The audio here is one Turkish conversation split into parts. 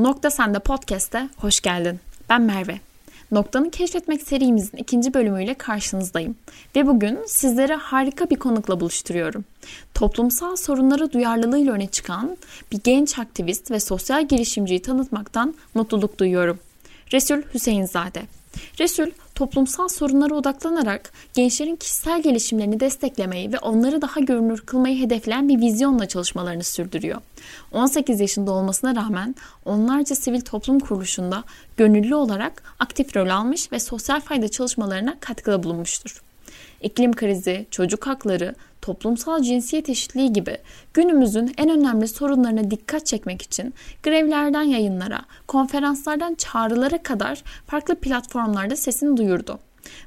Nokta Sende Podcast'e hoş geldin. Ben Merve. Nokta'nı keşfetmek serimizin ikinci bölümüyle karşınızdayım. Ve bugün sizlere harika bir konukla buluşturuyorum. Toplumsal sorunlara duyarlılığıyla öne çıkan bir genç aktivist ve sosyal girişimciyi tanıtmaktan mutluluk duyuyorum. Resul Hüseyinzade. Resul toplumsal sorunlara odaklanarak gençlerin kişisel gelişimlerini desteklemeyi ve onları daha görünür kılmayı hedefleyen bir vizyonla çalışmalarını sürdürüyor. 18 yaşında olmasına rağmen onlarca sivil toplum kuruluşunda gönüllü olarak aktif rol almış ve sosyal fayda çalışmalarına katkıda bulunmuştur. İklim krizi, çocuk hakları, toplumsal cinsiyet eşitliği gibi günümüzün en önemli sorunlarına dikkat çekmek için grevlerden yayınlara, konferanslardan çağrılara kadar farklı platformlarda sesini duyurdu.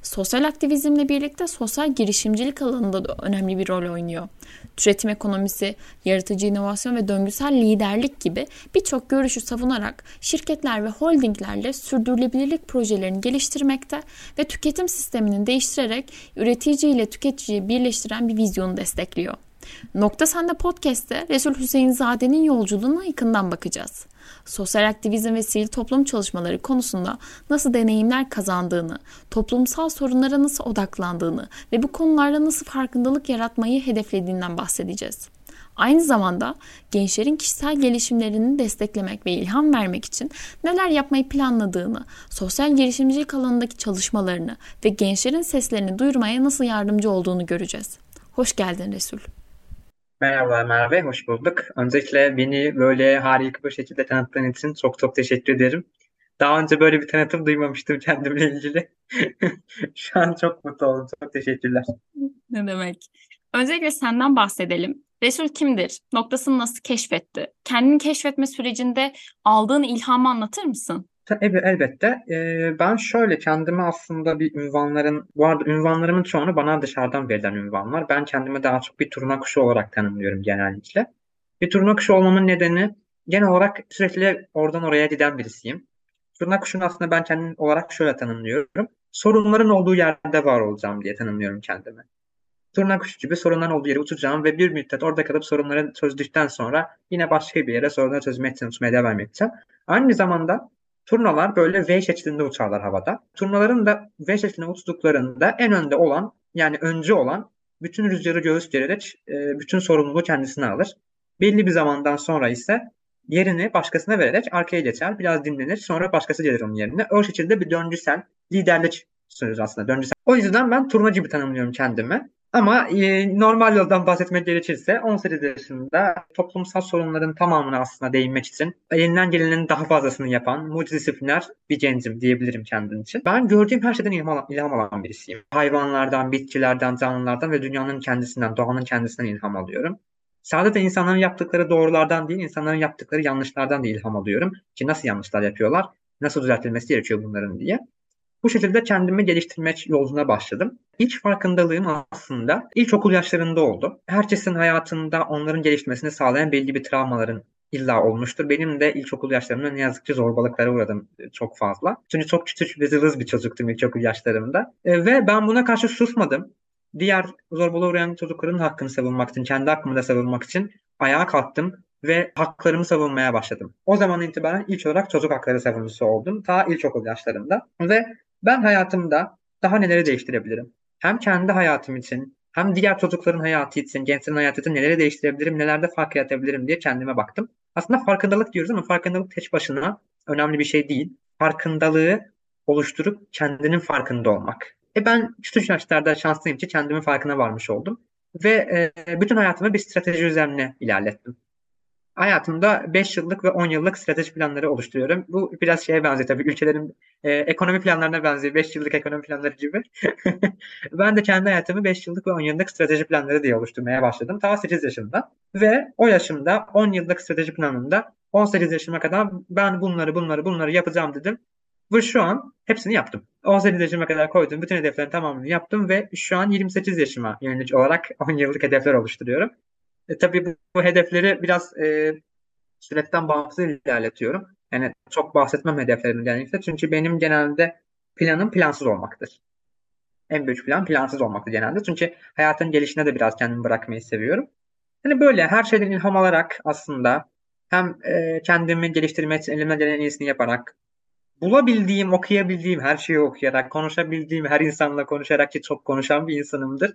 Sosyal aktivizmle birlikte sosyal girişimcilik alanında da önemli bir rol oynuyor. Türetim ekonomisi, yaratıcı inovasyon ve döngüsel liderlik gibi birçok görüşü savunarak şirketler ve holdinglerle sürdürülebilirlik projelerini geliştirmekte ve tüketim sistemini değiştirerek üretici ile tüketiciyi birleştiren bir vizyonu destekliyor. Nokta Sende Podcast'te Resul Hüseyin Zade'nin yolculuğuna yakından bakacağız. Sosyal aktivizm ve sivil toplum çalışmaları konusunda nasıl deneyimler kazandığını, toplumsal sorunlara nasıl odaklandığını ve bu konularda nasıl farkındalık yaratmayı hedeflediğinden bahsedeceğiz. Aynı zamanda gençlerin kişisel gelişimlerini desteklemek ve ilham vermek için neler yapmayı planladığını, sosyal girişimcilik alanındaki çalışmalarını ve gençlerin seslerini duyurmaya nasıl yardımcı olduğunu göreceğiz. Hoş geldin Resul. Merhaba Merve, hoş bulduk. Öncelikle beni böyle harika bir şekilde tanıttığın için çok çok teşekkür ederim. Daha önce böyle bir tanıtım duymamıştım kendimle ilgili. Şu an çok mutlu oldum. Çok teşekkürler. Ne demek. Öncelikle senden bahsedelim. Resul kimdir? Noktasını nasıl keşfetti? Kendini keşfetme sürecinde aldığın ilhamı anlatır mısın? Tabii elbette. Ee, ben şöyle kendime aslında bir ünvanların, bu arada ünvanlarımın çoğunu bana dışarıdan verilen ünvanlar. Ben kendimi daha çok bir turna kuşu olarak tanımlıyorum genellikle. Bir turna kuşu olmamın nedeni genel olarak sürekli oradan oraya giden birisiyim. Turna kuşunu aslında ben kendim olarak şöyle tanımlıyorum. Sorunların olduğu yerde var olacağım diye tanımlıyorum kendimi. Turna kuşu gibi sorunların olduğu yere uçacağım ve bir müddet orada kalıp sorunları çözdükten sonra yine başka bir yere sorunları çözmeye çalışmaya devam edeceğim. Aynı zamanda Turnalar böyle V şeklinde uçarlar havada. Turnaların da V şeklinde uçtuklarında en önde olan yani öncü olan bütün rüzgarı göğüs gererek e, bütün sorumluluğu kendisine alır. Belli bir zamandan sonra ise yerini başkasına vererek arkaya geçer. Biraz dinlenir. Sonra başkası gelir onun yerine. O şekilde bir döngüsel liderlik sürür aslında. Döngüsel. O yüzden ben turna gibi tanımlıyorum kendimi. Ama e, normal yoldan bahsetmek gerekirse 18 yaşında toplumsal sorunların tamamına aslında değinmek için elinden gelenin daha fazlasını yapan multidisipliner bir gencim diyebilirim kendim için. Ben gördüğüm her şeyden ilham alan, ilham alan birisiyim. Hayvanlardan, bitkilerden, canlılardan ve dünyanın kendisinden, doğanın kendisinden ilham alıyorum. Sadece insanların yaptıkları doğrulardan değil, insanların yaptıkları yanlışlardan da ilham alıyorum. Ki nasıl yanlışlar yapıyorlar, nasıl düzeltilmesi gerekiyor bunların diye. Bu şekilde kendimi geliştirmek yoluna başladım. İlk farkındalığım aslında ilkokul yaşlarında oldu. Herkesin hayatında onların gelişmesini sağlayan belli bir travmaların illa olmuştur. Benim de ilkokul yaşlarımda ne yazık ki zorbalıklara uğradım çok fazla. Çünkü çok küçük ve zılız bir çocuktum ilkokul yaşlarımda. E, ve ben buna karşı susmadım. Diğer zorbalığa uğrayan çocukların hakkını savunmak için, kendi hakkımı da savunmak için ayağa kalktım ve haklarımı savunmaya başladım. O zaman itibaren ilk olarak çocuk hakları savunucusu oldum. Ta ilkokul yaşlarında. Ve ben hayatımda daha neleri değiştirebilirim? Hem kendi hayatım için hem diğer çocukların hayatı için, gençlerin hayatı için neleri değiştirebilirim, nelerde fark yaratabilirim diye kendime baktım. Aslında farkındalık diyoruz ama farkındalık tek başına önemli bir şey değil. Farkındalığı oluşturup kendinin farkında olmak. E ben küçük yaşlarda şanslıyım ki kendimin farkına varmış oldum. Ve e, bütün hayatımı bir strateji üzerine ilerlettim hayatımda 5 yıllık ve 10 yıllık strateji planları oluşturuyorum. Bu biraz şeye benziyor tabii ülkelerin e, ekonomi planlarına benziyor. 5 yıllık ekonomi planları gibi. ben de kendi hayatımı 5 yıllık ve 10 yıllık strateji planları diye oluşturmaya başladım. Ta 8 yaşında. Ve o yaşımda 10 yıllık strateji planında 18 yaşıma kadar ben bunları bunları bunları yapacağım dedim. Ve şu an hepsini yaptım. 18 yaşıma kadar koyduğum bütün hedeflerin tamamını yaptım ve şu an 28 yaşıma yönelik olarak 10 yıllık hedefler oluşturuyorum. E, tabii bu, bu hedefleri biraz e, süreçten bağımsız ilerletiyorum. Yani çok bahsetmem hedeflerimden genellikle. Çünkü benim genelde planım plansız olmaktır. En büyük plan plansız olmaktır genelde. Çünkü hayatın gelişine de biraz kendimi bırakmayı seviyorum. Hani böyle her şeyden ilham alarak aslında hem e, kendimi geliştirmek için elimden gelen en iyisini yaparak bulabildiğim, okuyabildiğim her şeyi okuyarak, konuşabildiğim her insanla konuşarak ki çok konuşan bir insanımdır.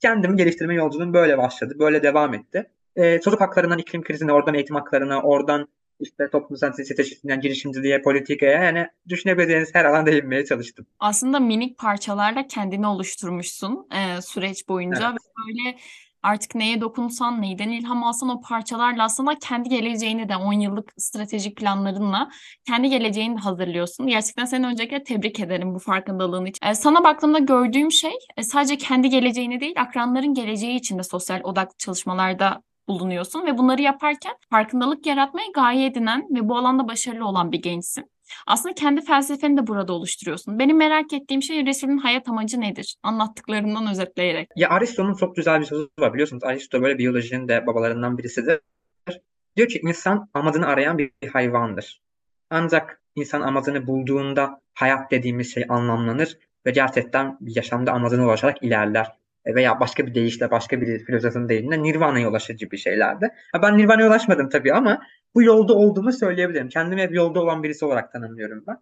Kendimi geliştirme yolculuğum böyle başladı, böyle devam etti. Ee, çocuk haklarından iklim krizine, oradan eğitim haklarına, oradan işte toplumsal cinsiyet eşitliğinden girişimciliğe, politikaya yani düşünebileceğiniz her alanda değinmeye çalıştım. Aslında minik parçalarla kendini oluşturmuşsun e, süreç boyunca evet. ve böyle artık neye dokunsan, neyden ilham alsan o parçalarla aslında kendi geleceğini de 10 yıllık stratejik planlarınla kendi geleceğini de hazırlıyorsun. Gerçekten seni öncelikle tebrik ederim bu farkındalığın için. Ee, sana baktığımda gördüğüm şey e, sadece kendi geleceğini değil akranların geleceği için de sosyal odaklı çalışmalarda bulunuyorsun ve bunları yaparken farkındalık yaratmayı gaye edinen ve bu alanda başarılı olan bir gençsin. Aslında kendi felsefeni de burada oluşturuyorsun. Benim merak ettiğim şey Resul'ün hayat amacı nedir? Anlattıklarından özetleyerek. Ya Aristo'nun çok güzel bir sözü var biliyorsunuz. Aristo böyle biyolojinin de babalarından birisidir. Diyor ki insan amacını arayan bir hayvandır. Ancak insan amacını bulduğunda hayat dediğimiz şey anlamlanır ve gerçekten yaşamda amacına ulaşarak ilerler veya başka bir deyişle başka bir filozofun deyimle Nirvana'ya ulaşır gibi şeylerdi. Ben Nirvana'ya ulaşmadım tabii ama bu yolda olduğumu söyleyebilirim. Kendimi hep yolda olan birisi olarak tanımlıyorum ben.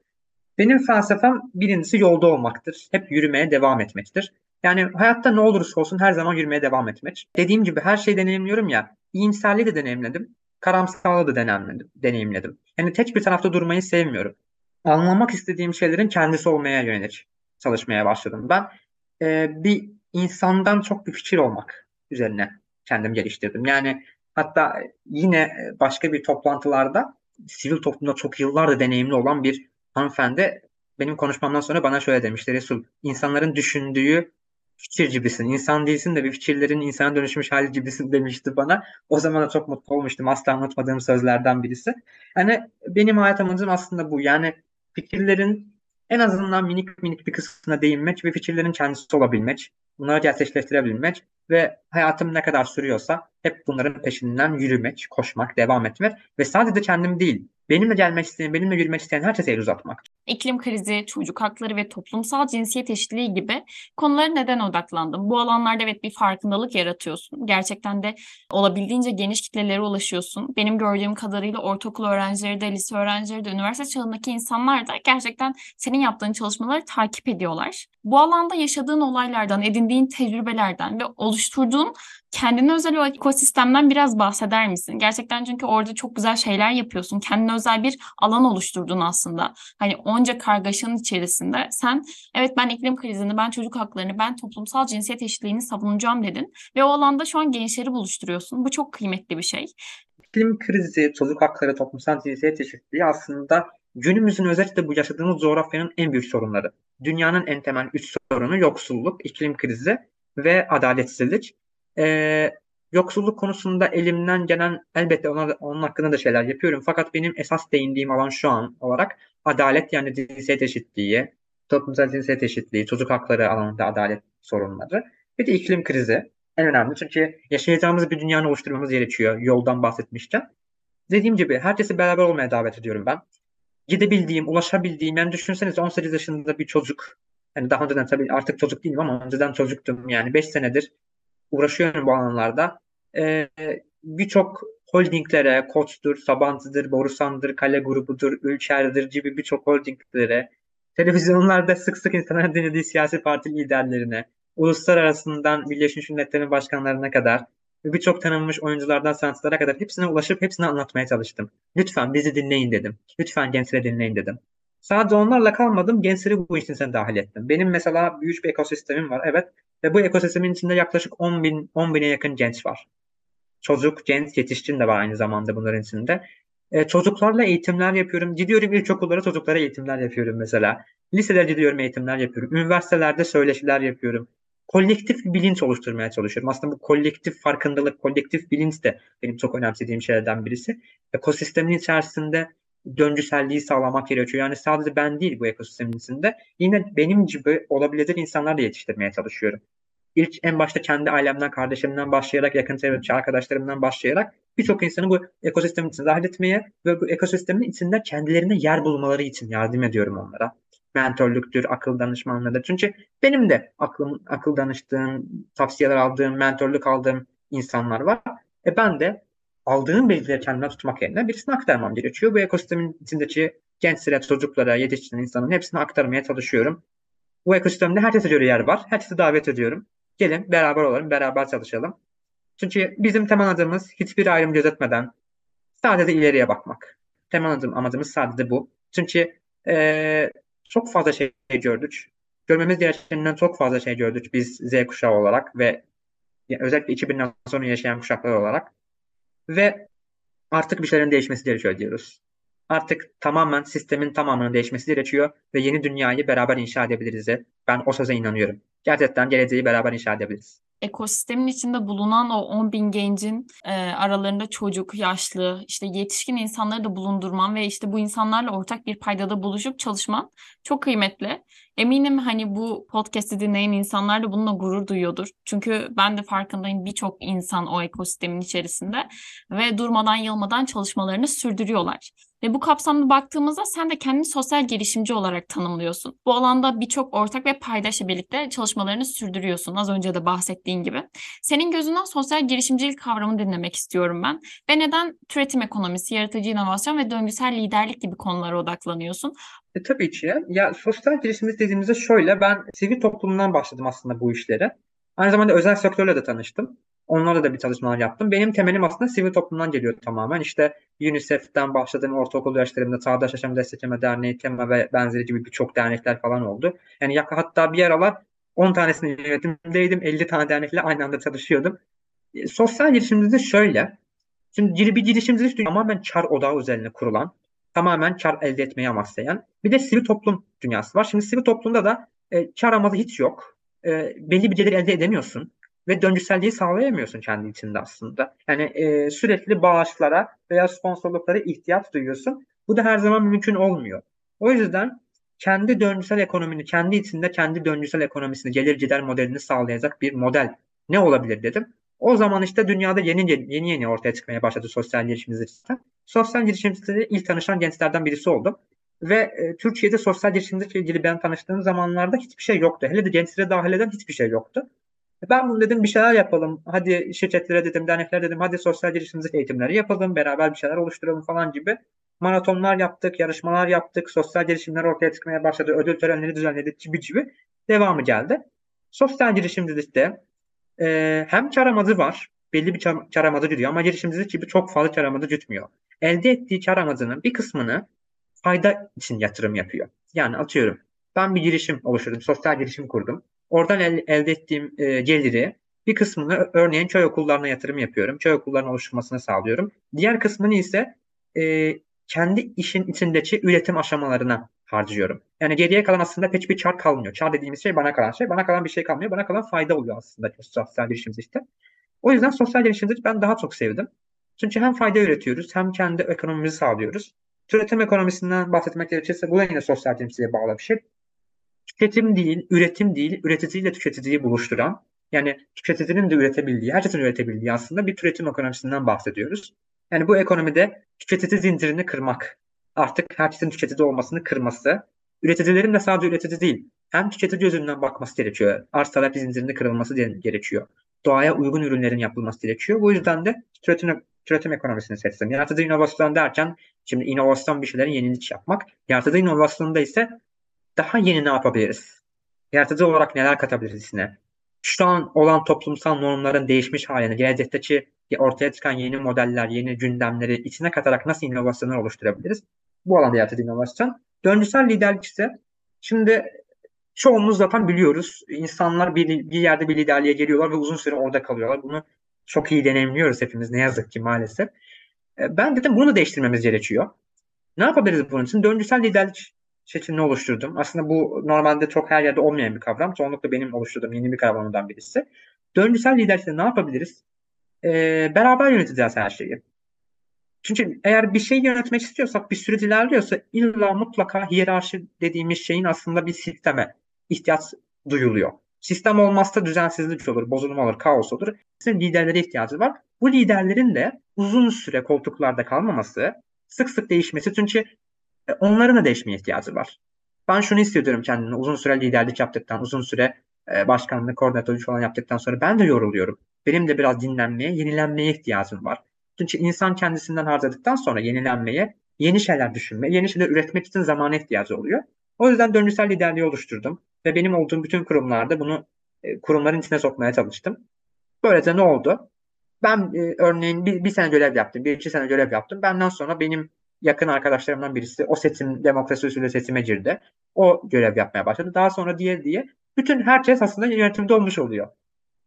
Benim felsefem birincisi yolda olmaktır. Hep yürümeye devam etmektir. Yani hayatta ne olursa olsun her zaman yürümeye devam etmek. Dediğim gibi her şeyi deneyimliyorum ya. İyimserliği de deneyimledim. Karamsarlığı da deneyimledim. deneyimledim. Yani tek bir tarafta durmayı sevmiyorum. Anlamak istediğim şeylerin kendisi olmaya yönelik çalışmaya başladım. Ben e, bir insandan çok bir fikir olmak üzerine kendimi geliştirdim. Yani hatta yine başka bir toplantılarda sivil toplumda çok yıllardır deneyimli olan bir hanımefendi benim konuşmamdan sonra bana şöyle demişti Resul insanların düşündüğü fikir gibisin. İnsan değilsin de bir fikirlerin insana dönüşmüş hali gibisin demişti bana. O zaman da çok mutlu olmuştum. Asla unutmadığım sözlerden birisi. Hani benim hayat amacım aslında bu. Yani fikirlerin en azından minik minik bir kısmına değinmek ve fikirlerin kendisi olabilmek bunları gerçekleştirebilmek ve hayatım ne kadar sürüyorsa hep bunların peşinden yürümek, koşmak, devam etmek ve sadece kendim değil, benimle gelmek isteyen, benimle yürümek isteyen herkese el uzatmak. İklim krizi, çocuk hakları ve toplumsal cinsiyet eşitliği gibi konulara neden odaklandım? Bu alanlarda evet bir farkındalık yaratıyorsun. Gerçekten de olabildiğince geniş kitlelere ulaşıyorsun. Benim gördüğüm kadarıyla ortaokul öğrencileri de, lise öğrencileri de, üniversite çağındaki insanlar da gerçekten senin yaptığın çalışmaları takip ediyorlar. Bu alanda yaşadığın olaylardan, edindiğin tecrübelerden ve oluşturduğun kendine özel o ekosistemden biraz bahseder misin? Gerçekten çünkü orada çok güzel şeyler yapıyorsun. Kendine özel bir alan oluşturdun aslında. Hani onca kargaşanın içerisinde sen evet ben iklim krizini, ben çocuk haklarını, ben toplumsal cinsiyet eşitliğini savunacağım dedin. Ve o alanda şu an gençleri buluşturuyorsun. Bu çok kıymetli bir şey. İklim krizi, çocuk hakları, toplumsal cinsiyet eşitliği aslında günümüzün özellikle bu yaşadığımız coğrafyanın en büyük sorunları. Dünyanın en temel üç sorunu yoksulluk, iklim krizi ve adaletsizlik. Ee, yoksulluk konusunda elimden gelen elbette ona, onun hakkında da şeyler yapıyorum. Fakat benim esas değindiğim alan şu an olarak adalet yani cinsiyet eşitliği, toplumsal cinsiyet eşitliği, çocuk hakları alanında adalet sorunları. Bir de iklim krizi. En önemli çünkü yaşayacağımız bir dünyanın oluşturmamız gerekiyor yoldan bahsetmişken. Dediğim gibi herkesi beraber olmaya davet ediyorum ben. Gidebildiğim, ulaşabildiğim, yani düşünsenize 18 yaşında bir çocuk. Yani daha önceden tabii artık çocuk değilim ama önceden çocuktum yani 5 senedir uğraşıyorum bu alanlarda. Ee, birçok holdinglere, Koç'tur, Sabancı'dır, Borusan'dır, Kale Grubu'dur, Ülker'dir gibi birçok holdinglere, televizyonlarda sık sık insanların dinlediği siyasi parti liderlerine, uluslararasından Birleşmiş Milletler'in başkanlarına kadar ve birçok tanınmış oyunculardan sanatçılara kadar hepsine ulaşıp hepsine anlatmaya çalıştım. Lütfen bizi dinleyin dedim. Lütfen gençleri dinleyin dedim. Sadece onlarla kalmadım, gençleri bu işin içine dahil ettim. Benim mesela büyük bir ekosistemim var, evet. Ve bu ekosistemin içinde yaklaşık 10 bin, 10 bine yakın genç var. Çocuk, genç, yetişkin de var aynı zamanda bunların içinde. E, çocuklarla eğitimler yapıyorum. Gidiyorum ilkokullara çocuklara eğitimler yapıyorum mesela. Liselere gidiyorum eğitimler yapıyorum. Üniversitelerde söyleşiler yapıyorum. Kolektif bilinç oluşturmaya çalışıyorum. Aslında bu kolektif farkındalık, kolektif bilinç de benim çok önemsediğim şeylerden birisi. Ekosistemin içerisinde döngüselliği sağlamak gerekiyor. Yani sadece ben değil bu ekosistemin içinde. Yine benim gibi olabilecek insanlar da yetiştirmeye çalışıyorum. İlk en başta kendi ailemden, kardeşimden başlayarak, yakın çevremdeki arkadaşlarımdan başlayarak birçok insanı bu ekosistemin içine dahil etmeye ve bu ekosistemin içinde kendilerine yer bulmaları için yardım ediyorum onlara. Mentorluktur, akıl danışmanlığı Çünkü benim de aklım, akıl danıştığım, tavsiyeler aldığım, mentorluk aldığım insanlar var. E ben de aldığım bilgileri kendime tutmak yerine birisine aktarmam gerekiyor. Bu ekosistemin içindeki gençlere, çocuklara, yetişkin insanın hepsini aktarmaya çalışıyorum. Bu ekosistemde herkese göre yer var. Herkesi davet ediyorum. Gelin beraber olalım, beraber çalışalım. Çünkü bizim temel adımız hiçbir ayrım gözetmeden sadece ileriye bakmak. Temel adım, amacımız sadece bu. Çünkü e, çok fazla şey gördük. Görmemiz gerekeninden çok fazla şey gördük biz Z kuşağı olarak ve özellikle 2000'den sonra yaşayan kuşaklar olarak. Ve artık bir şeylerin değişmesi gerekiyor diyoruz. Artık tamamen sistemin tamamının değişmesi gerekiyor ve yeni dünyayı beraber inşa edebiliriz. Ben o söze inanıyorum. Gerçekten geleceği beraber inşa edebiliriz ekosistemin içinde bulunan o 10 bin gencin e, aralarında çocuk, yaşlı, işte yetişkin insanları da bulundurman ve işte bu insanlarla ortak bir paydada buluşup çalışman çok kıymetli. Eminim hani bu podcast'i dinleyen insanlar da bununla gurur duyuyordur. Çünkü ben de farkındayım birçok insan o ekosistemin içerisinde ve durmadan yılmadan çalışmalarını sürdürüyorlar. Ve bu kapsamda baktığımızda sen de kendini sosyal girişimci olarak tanımlıyorsun. Bu alanda birçok ortak ve paydaşla birlikte çalışmalarını sürdürüyorsun. Az önce de bahsettiğin gibi. Senin gözünden sosyal girişimcilik kavramını dinlemek istiyorum ben. Ve neden türetim ekonomisi, yaratıcı inovasyon ve döngüsel liderlik gibi konulara odaklanıyorsun? E, tabii ki. Ya sosyal girişimcilik dediğimizde şöyle ben sivil toplumdan başladım aslında bu işlere. Aynı zamanda özel sektörle de tanıştım. Onlarla da bir çalışmalar yaptım. Benim temelim aslında sivil toplumdan geliyor tamamen. İşte UNICEF'ten başladığım ortaokul yaşlarımda Çağdaş Yaşam Destekleme Derneği, TEMA ve benzeri gibi birçok dernekler falan oldu. Yani hatta bir aralar 10 tanesinin yönetimindeydim. 50 tane dernekle aynı anda çalışıyordum. E, sosyal girişimcilik şöyle. Şimdi bir girişimcilik tamamen kar odağı üzerine kurulan, tamamen kar elde etmeyi amaçlayan bir de sivil toplum dünyası var. Şimdi sivil toplumda da e, kar amacı hiç yok. E, belli bir gelir elde edemiyorsun ve döngüselliği sağlayamıyorsun kendi içinde aslında. Yani e, sürekli bağışlara veya sponsorluklara ihtiyaç duyuyorsun. Bu da her zaman mümkün olmuyor. O yüzden kendi döngüsel ekonomini, kendi içinde kendi döngüsel ekonomisini, gelir gider modelini sağlayacak bir model ne olabilir dedim. O zaman işte dünyada yeni yeni yeni ortaya çıkmaya başladı sosyal girişimcilik sistem. Sosyal girişimcilikle ilk tanışan gençlerden birisi oldum. Ve e, Türkiye'de sosyal girişimcilikle ilgili ben tanıştığım zamanlarda hiçbir şey yoktu. Hele de gençlere dahil eden hiçbir şey yoktu. Ben bunu dedim bir şeyler yapalım. Hadi şirketlere dedim, derneklere dedim hadi sosyal girişimcilik eğitimleri yapalım. Beraber bir şeyler oluşturalım falan gibi. Maratonlar yaptık, yarışmalar yaptık. Sosyal girişimler ortaya çıkmaya başladı. Ödül törenleri düzenledik gibi gibi. Devamı geldi. Sosyal girişimcilikte e, hem kar var. Belli bir kar, kar gidiyor ama girişimcilik gibi çok fazla kar amacı. Elde ettiği kar bir kısmını fayda için yatırım yapıyor. Yani atıyorum ben bir girişim oluşturdum, sosyal girişim kurdum. Oradan el, elde ettiğim e, geliri bir kısmını örneğin köy okullarına yatırım yapıyorum. Köy okullarının oluşturmasını sağlıyorum. Diğer kısmını ise e, kendi işin içindeki üretim aşamalarına harcıyorum. Yani geriye kalan aslında pek bir kar kalmıyor. Kar dediğimiz şey bana kalan şey. Bana kalan bir şey kalmıyor. Bana kalan fayda oluyor aslında sosyal girişimcilikte. O yüzden sosyal girişimcilik ben daha çok sevdim. Çünkü hem fayda üretiyoruz hem kendi ekonomimizi sağlıyoruz. Türetim ekonomisinden bahsetmek gerekirse bu da yine sosyal girişimciliğe bağlı bir şey tüketim değil, üretim değil, üreticiyle tüketiciyi buluşturan, yani tüketicinin de üretebildiği, herkesin üretebildiği aslında bir türetim ekonomisinden bahsediyoruz. Yani bu ekonomide tüketici zincirini kırmak, artık herkesin tüketici olmasını kırması, üreticilerin de sadece üretici değil, hem tüketici gözünden bakması gerekiyor. Arz talep zincirinde kırılması gerekiyor. Doğaya uygun ürünlerin yapılması gerekiyor. Bu yüzden de türetim, türetim ekonomisini seçtim. Yaratıcı inovasyon derken şimdi inovasyon bir şeylerin yenilik yapmak. Yaratıcı inovasyonda ise daha yeni ne yapabiliriz? Yaratıcı olarak neler katabiliriz içine? Şu an olan toplumsal normların değişmiş halini, gelecekteki ortaya çıkan yeni modeller, yeni gündemleri içine katarak nasıl inovasyonlar oluşturabiliriz? Bu alanda yaratıcı inovasyon. Döngüsel liderlik ise şimdi çoğumuz zaten biliyoruz. İnsanlar bir, bir yerde bir liderliğe geliyorlar ve uzun süre orada kalıyorlar. Bunu çok iyi deneyimliyoruz hepimiz ne yazık ki maalesef. E, ben dedim bunu değiştirmemiz gerekiyor. Ne yapabiliriz bunun için? Döngüsel liderlik seçimini oluşturdum. Aslında bu normalde çok her yerde olmayan bir kavram. Çoğunlukla benim oluşturduğum yeni bir kavramından birisi. Döngüsel liderlikte ne yapabiliriz? Ee, beraber yöneteceğiz her şeyi. Çünkü eğer bir şey yönetmek istiyorsak, bir süreç ilerliyorsa illa mutlaka hiyerarşi dediğimiz şeyin aslında bir sisteme ihtiyaç duyuluyor. Sistem olmazsa düzensizlik olur, bozulma olur, kaos olur. Bizim liderlere ihtiyacı var. Bu liderlerin de uzun süre koltuklarda kalmaması, sık sık değişmesi. Çünkü onların da değişmeye ihtiyacı var. Ben şunu hissediyorum kendime uzun süre liderlik yaptıktan, uzun süre e, başkanlık, koordinatörlük falan yaptıktan sonra ben de yoruluyorum. Benim de biraz dinlenmeye, yenilenmeye ihtiyacım var. Çünkü insan kendisinden harcadıktan sonra yenilenmeye, yeni şeyler düşünmeye, yeni şeyler üretmek için zamana ihtiyacı oluyor. O yüzden döngüsel liderliği oluşturdum ve benim olduğum bütün kurumlarda bunu e, kurumların içine sokmaya çalıştım. Böylece ne oldu? Ben e, örneğin bir, bir sene görev yaptım, bir iki sene görev yaptım. Benden sonra benim yakın arkadaşlarımdan birisi o seçim demokrasi usulü seçime girdi. O görev yapmaya başladı. Daha sonra diye diye bütün herkes aslında yönetimde olmuş oluyor.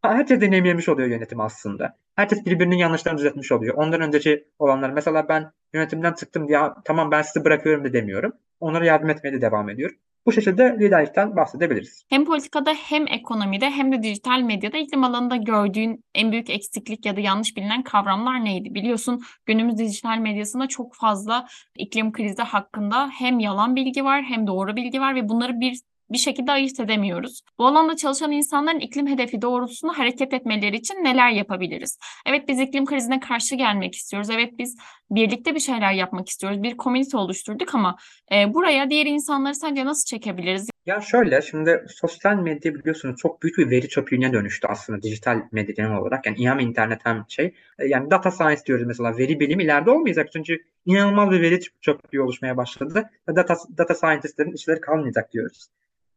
Herkes deneyimlemiş oluyor yönetim aslında. Herkes birbirinin yanlışlarını düzeltmiş oluyor. Ondan önceki olanlar mesela ben yönetimden çıktım diye tamam ben sizi bırakıyorum da demiyorum. Onlara yardım etmeye de devam ediyorum. Bu şekilde liderlikten bahsedebiliriz. Hem politikada hem ekonomide hem de dijital medyada iklim alanında gördüğün en büyük eksiklik ya da yanlış bilinen kavramlar neydi? Biliyorsun günümüz dijital medyasında çok fazla iklim krizi hakkında hem yalan bilgi var hem doğru bilgi var ve bunları bir bir şekilde ayırt edemiyoruz. Bu alanda çalışan insanların iklim hedefi doğrultusunda hareket etmeleri için neler yapabiliriz? Evet biz iklim krizine karşı gelmek istiyoruz. Evet biz birlikte bir şeyler yapmak istiyoruz. Bir komünite oluşturduk ama e, buraya diğer insanları sence nasıl çekebiliriz? Ya şöyle şimdi sosyal medya biliyorsunuz çok büyük bir veri çöplüğüne dönüştü aslında dijital medya genel olarak. Yani hem internet hem şey. E, yani data science diyoruz mesela veri bilimi ileride olmayacak çünkü inanılmaz bir veri çöplüğü oluşmaya başladı. Data, data scientistlerin işleri kalmayacak diyoruz.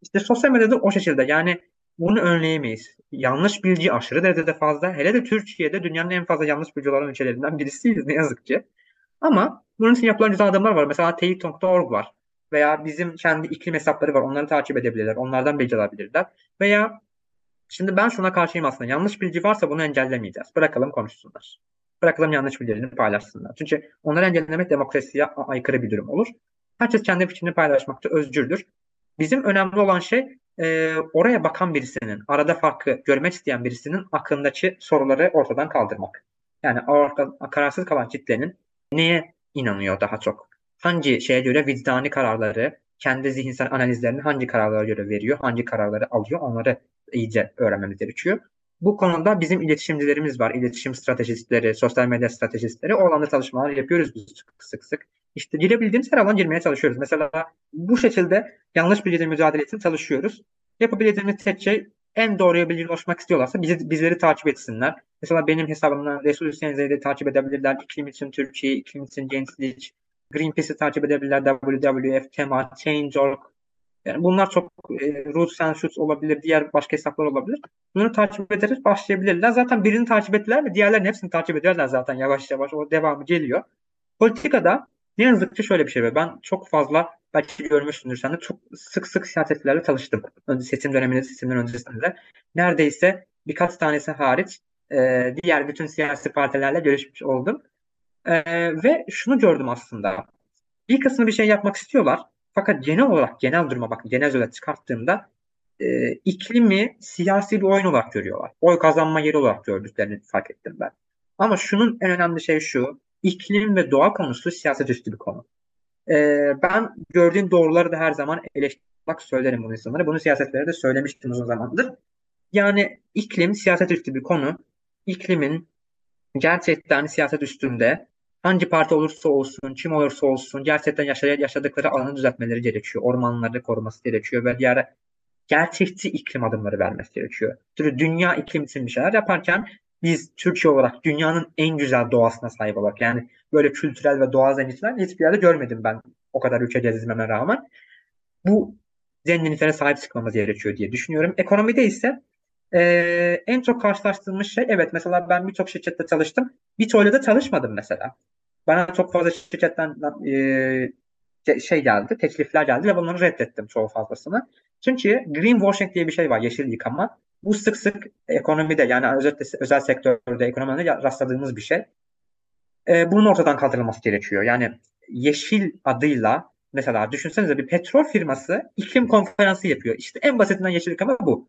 İşte sosyal medyada o şekilde yani bunu önleyemeyiz. Yanlış bilgi aşırı derecede fazla. Hele de Türkiye'de dünyanın en fazla yanlış bilgi olan ülkelerinden birisiyiz ne yazık ki. Ama bunun için yapılan güzel adımlar var. Mesela teyit.org var. Veya bizim kendi iklim hesapları var. Onları takip edebilirler. Onlardan bilgi alabilirler. Veya şimdi ben şuna karşıyım aslında. Yanlış bilgi varsa bunu engellemeyeceğiz. Bırakalım konuşsunlar. Bırakalım yanlış bilgilerini paylaşsınlar. Çünkü onları engellemek demokrasiye aykırı bir durum olur. Herkes kendi fikrini paylaşmakta özgürdür. Bizim önemli olan şey e, oraya bakan birisinin, arada farkı görmek isteyen birisinin aklındaki soruları ortadan kaldırmak. Yani orta, kararsız kalan kitlenin neye inanıyor daha çok? Hangi şeye göre vicdani kararları, kendi zihinsel analizlerini hangi kararlara göre veriyor, hangi kararları alıyor onları iyice öğrenmemiz gerekiyor. Bu konuda bizim iletişimcilerimiz var. İletişim stratejistleri, sosyal medya stratejistleri. O alanda çalışmalar yapıyoruz biz sık sık. İşte girebildiğimiz her alan girmeye çalışıyoruz. Mesela bu şekilde yanlış bilgiyle mücadele için çalışıyoruz. Yapabildiğimiz tek şey en doğruya bilgi ulaşmak istiyorlarsa bizi, bizleri takip etsinler. Mesela benim hesabımdan Resul Hüseyin Zeyde takip edebilirler. İklim için Türkiye, iklim için gençlik, Greenpeace'i takip edebilirler. WWF, Tema, Change.org. Yani bunlar çok e, Roots and olabilir, diğer başka hesaplar olabilir. Bunları takip ederek başlayabilirler. Zaten birini takip ettiler mi diğerlerin hepsini takip ederler zaten yavaş yavaş. O devamı geliyor. Politikada ne yazık ki şöyle bir şey var. Ben çok fazla belki görmüşsündür sen de çok sık sık siyasetçilerle çalıştım. Önce seçim döneminde, seçimden öncesinde. Neredeyse birkaç tanesi hariç e, diğer bütün siyasi partilerle görüşmüş oldum. E, ve şunu gördüm aslında. Bir kısmı bir şey yapmak istiyorlar. Fakat genel olarak genel duruma bak genel özet çıkarttığımda e, iklimi siyasi bir oyun olarak görüyorlar. Oy kazanma yeri olarak gördüklerini fark ettim ben. Ama şunun en önemli şey şu iklim ve doğa konusu siyaset üstü bir konu. Ee, ben gördüğüm doğruları da her zaman eleştirmek söylerim bunu insanlara. Bunu siyasetlere de söylemiştim uzun zamandır. Yani iklim siyaset üstü bir konu. İklimin gerçekten siyaset üstünde hangi parti olursa olsun, kim olursa olsun gerçekten yaşadıkları alanı düzeltmeleri gerekiyor. Ormanları koruması gerekiyor ve diğer gerçekçi iklim adımları vermesi gerekiyor. Çünkü dünya iklim için bir şeyler yaparken biz Türkiye olarak dünyanın en güzel doğasına sahip olarak yani böyle kültürel ve doğal zenginlikler hiçbir yerde görmedim ben o kadar ülke gezmeme rağmen. Bu zenginliklere sahip çıkmamız gerekiyor diye düşünüyorum. Ekonomide ise e, en çok karşılaştığımız şey evet mesela ben birçok şirkette çalıştım. Bir da çalışmadım mesela. Bana çok fazla şirketten e, şey geldi, teklifler geldi ve bunları reddettim çoğu fazlasını. Çünkü greenwashing diye bir şey var, yeşil yıkama. Bu sık sık ekonomide yani özellikle özel sektörde ekonomide rastladığımız bir şey. E, bunun ortadan kaldırılması gerekiyor. Yani yeşil adıyla mesela düşünsenize bir petrol firması iklim konferansı yapıyor. İşte en basitinden yeşillik ama bu.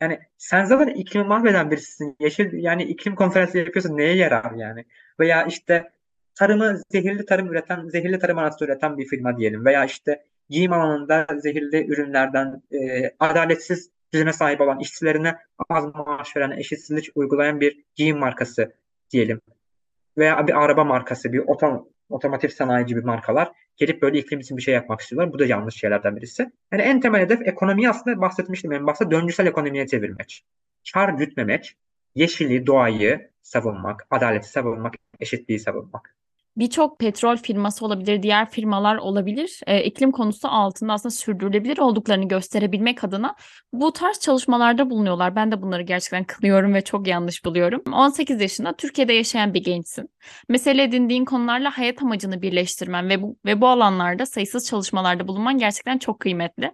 Yani sen zaten iklimi mahveden birisisin. Yeşil yani iklim konferansı yapıyorsun neye yarar yani? Veya işte tarımı zehirli tarım üreten, zehirli tarım araçları üreten bir firma diyelim. Veya işte giyim alanında zehirli ürünlerden e, adaletsiz düzene sahip olan işçilerine az maaş veren, eşitsizlik uygulayan bir giyim markası diyelim. Veya bir araba markası, bir otom otomotiv sanayici bir markalar gelip böyle iklim için bir şey yapmak istiyorlar. Bu da yanlış şeylerden birisi. Yani en temel hedef ekonomiyi aslında bahsetmiştim en başta döngüsel ekonomiye çevirmek. Kar gütmemek, yeşili, doğayı, savunmak, adaleti savunmak, eşitliği savunmak birçok petrol firması olabilir, diğer firmalar olabilir. E, iklim konusu altında aslında sürdürülebilir olduklarını gösterebilmek adına bu tarz çalışmalarda bulunuyorlar. Ben de bunları gerçekten kınıyorum ve çok yanlış buluyorum. 18 yaşında Türkiye'de yaşayan bir gençsin. Mesele edindiğin konularla hayat amacını birleştirmen ve bu, ve bu alanlarda sayısız çalışmalarda bulunman gerçekten çok kıymetli.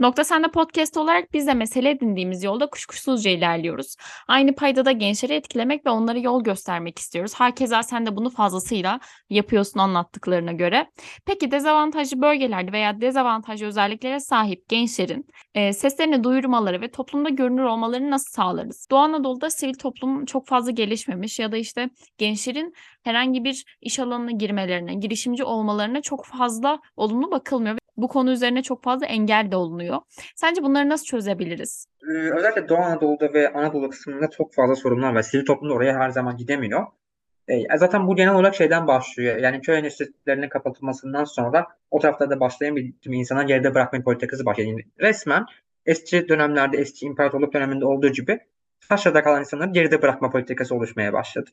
Nokta Sende Podcast olarak biz de mesele edindiğimiz yolda kuşkusuzca ilerliyoruz. Aynı payda da gençleri etkilemek ve onlara yol göstermek istiyoruz. Herkese sen de bunu fazlasıyla yapıyorsun anlattıklarına göre. Peki dezavantajlı bölgelerde veya dezavantajlı özelliklere sahip gençlerin e, seslerini duyurmaları ve toplumda görünür olmalarını nasıl sağlarız? Doğu Anadolu'da sivil toplum çok fazla gelişmemiş ya da işte gençlerin herhangi bir iş alanına girmelerine, girişimci olmalarına çok fazla olumlu bakılmıyor. Bu konu üzerine çok fazla engel de olunuyor. Sence bunları nasıl çözebiliriz? Ee, özellikle Doğu Anadolu'da ve Anadolu kısmında çok fazla sorunlar var. Sivil toplum da oraya her zaman gidemiyor. E, zaten bu genel olarak şeyden başlıyor. Yani köy enstitülerinin kapatılmasından sonra o taraflarda başlayan bir tüm insanlar geride bırakma politikası başlıyor. Yani resmen eski dönemlerde, eski imparatorluk döneminde olduğu gibi taşrada kalan insanları geride bırakma politikası oluşmaya başladı.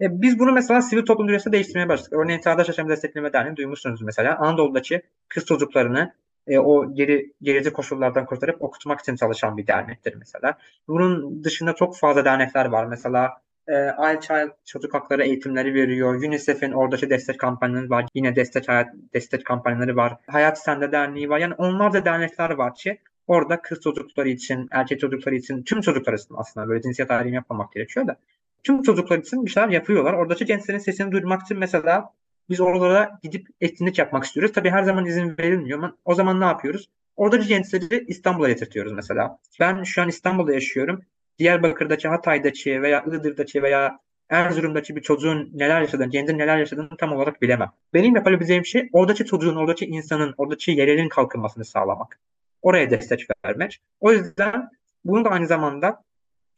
E, biz bunu mesela sivil toplum dünyasında değiştirmeye başladık. Örneğin Çağdaş Yaşam Destekleme Derneği duymuşsunuz mesela. Anadolu'daki kız çocuklarını e, o geri gerici koşullardan kurtarıp okutmak için çalışan bir dernektir mesela. Bunun dışında çok fazla dernekler var. Mesela e, All Child çocuk hakları eğitimleri veriyor. UNICEF'in oradaki destek kampanyaları var. Yine destek hayat destek kampanyaları var. Hayat Sende Derneği var. Yani onlarca dernekler var ki orada kız çocukları için, erkek çocukları için, tüm çocuklar için aslında böyle cinsiyet ayrımı yapmamak gerekiyor da tüm çocuklar için bir şeyler yapıyorlar. Oradaki gençlerin sesini duyurmak için mesela biz oralara gidip etkinlik yapmak istiyoruz. Tabii her zaman izin verilmiyor. O zaman ne yapıyoruz? Oradaki gençleri İstanbul'a getirtiyoruz mesela. Ben şu an İstanbul'da yaşıyorum. Diyarbakır'daki, Hatay'daki veya Iğdır'daki veya Erzurum'daki bir çocuğun neler yaşadığını, gencin neler yaşadığını tam olarak bilemem. Benim yapabileceğim şey oradaki çocuğun, oradaki insanın, oradaki yerelin kalkınmasını sağlamak. Oraya destek vermek. O yüzden bunu da aynı zamanda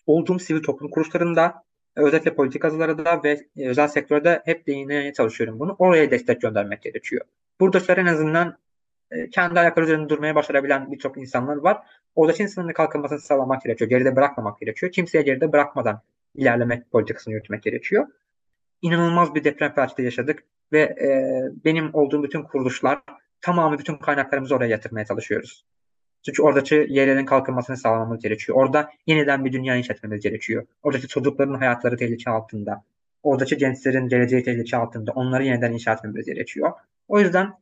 olduğum sivil toplum kuruluşlarında, özellikle politikacılara da ve özel sektörde hep değinmeye çalışıyorum bunu. Oraya destek göndermek gerekiyor. Buradakiler en azından e, kendi ayakları üzerinde durmaya başarabilen birçok insanlar var. Oradaki insanın kalkınmasını sağlamak gerekiyor. Geride bırakmamak gerekiyor. Kimseye geride bırakmadan ilerlemek politikasını yürütmek gerekiyor. İnanılmaz bir deprem felaketi yaşadık ve e, benim olduğum bütün kuruluşlar tamamı bütün kaynaklarımızı oraya yatırmaya çalışıyoruz. Çünkü oradaki yerlerin kalkınmasını sağlamamız gerekiyor. Orada yeniden bir dünya inşa etmemiz gerekiyor. Oradaki çocukların hayatları tehlike altında. Oradaki gençlerin geleceği tehlike altında. Onları yeniden inşa etmemiz gerekiyor. O yüzden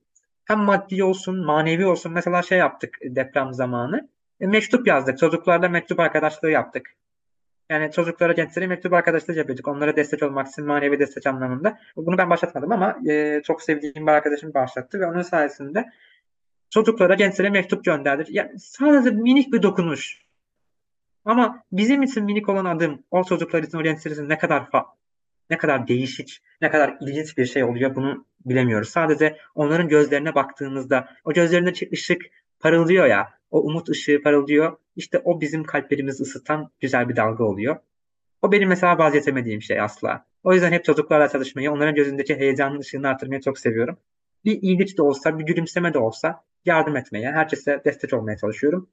hem maddi olsun, manevi olsun. Mesela şey yaptık deprem zamanı. E, mektup yazdık. Çocuklarla mektup arkadaşlığı yaptık. Yani çocuklara, gençlere mektup arkadaşlığı yapıyorduk. Onlara destek olmak için manevi destek anlamında. Bunu ben başlatmadım ama e, çok sevdiğim bir arkadaşım başlattı ve onun sayesinde çocuklara, gençlere mektup gönderdik. Yani sadece minik bir dokunuş. Ama bizim için minik olan adım o çocuklar için, o gençler için ne kadar fa- ne kadar değişik, ne kadar ilginç bir şey oluyor bunu bilemiyoruz. Sadece onların gözlerine baktığımızda o gözlerinde ışık parıldıyor ya, o umut ışığı parıldıyor. İşte o bizim kalplerimizi ısıtan güzel bir dalga oluyor. O benim mesela vazgeçemediğim şey asla. O yüzden hep çocuklarla çalışmayı, onların gözündeki heyecanın ışığını artırmayı çok seviyorum. Bir iyilik de olsa, bir gülümseme de olsa yardım etmeye, herkese destek olmaya çalışıyorum.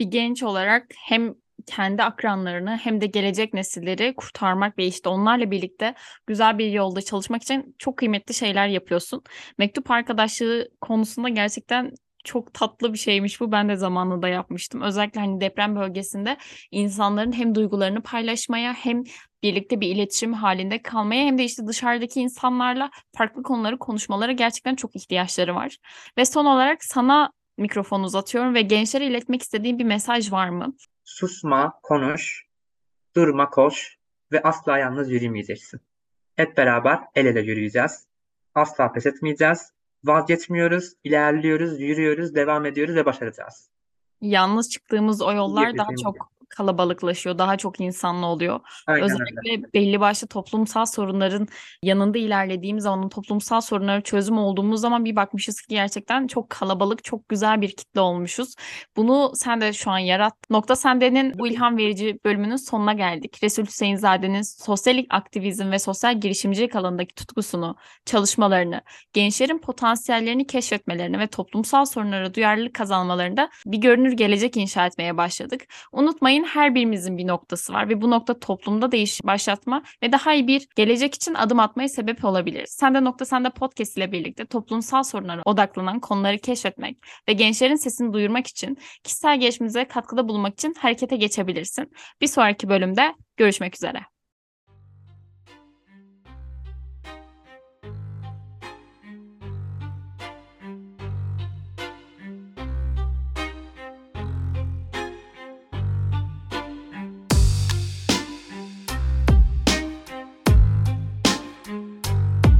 Bir genç olarak hem kendi akranlarını hem de gelecek nesilleri kurtarmak ve işte onlarla birlikte güzel bir yolda çalışmak için çok kıymetli şeyler yapıyorsun. Mektup arkadaşlığı konusunda gerçekten çok tatlı bir şeymiş bu. Ben de zamanında yapmıştım. Özellikle hani deprem bölgesinde insanların hem duygularını paylaşmaya hem birlikte bir iletişim halinde kalmaya hem de işte dışarıdaki insanlarla farklı konuları konuşmalara gerçekten çok ihtiyaçları var. Ve son olarak sana mikrofon uzatıyorum ve gençlere iletmek istediğin bir mesaj var mı? Susma, konuş, durma, koş ve asla yalnız yürümeyeceksin. Hep beraber el ele yürüyeceğiz. Asla pes etmeyeceğiz. Vazgeçmiyoruz, ilerliyoruz, yürüyoruz, devam ediyoruz ve başaracağız. Yalnız çıktığımız o yollar daha çok kalabalıklaşıyor, daha çok insanlı oluyor. Aynen Özellikle öyle. belli başlı toplumsal sorunların yanında ilerlediğimiz zaman, toplumsal sorunlara çözüm olduğumuz zaman bir bakmışız ki gerçekten çok kalabalık, çok güzel bir kitle olmuşuz. Bunu sen de şu an yarat. Nokta Sende'nin bu ilham verici bölümünün sonuna geldik. Resul Hüseyinzade'nin sosyal aktivizm ve sosyal girişimcilik alanındaki tutkusunu, çalışmalarını, gençlerin potansiyellerini keşfetmelerini ve toplumsal sorunlara duyarlılık kazanmalarında bir görünür gelecek inşa etmeye başladık. Unutmayın Örneğin her birimizin bir noktası var ve bu nokta toplumda değişim başlatma ve daha iyi bir gelecek için adım atmaya sebep olabilir. Sen de Nokta Sende podcast ile birlikte toplumsal sorunlara odaklanan konuları keşfetmek ve gençlerin sesini duyurmak için kişisel gelişimimize katkıda bulunmak için harekete geçebilirsin. Bir sonraki bölümde görüşmek üzere.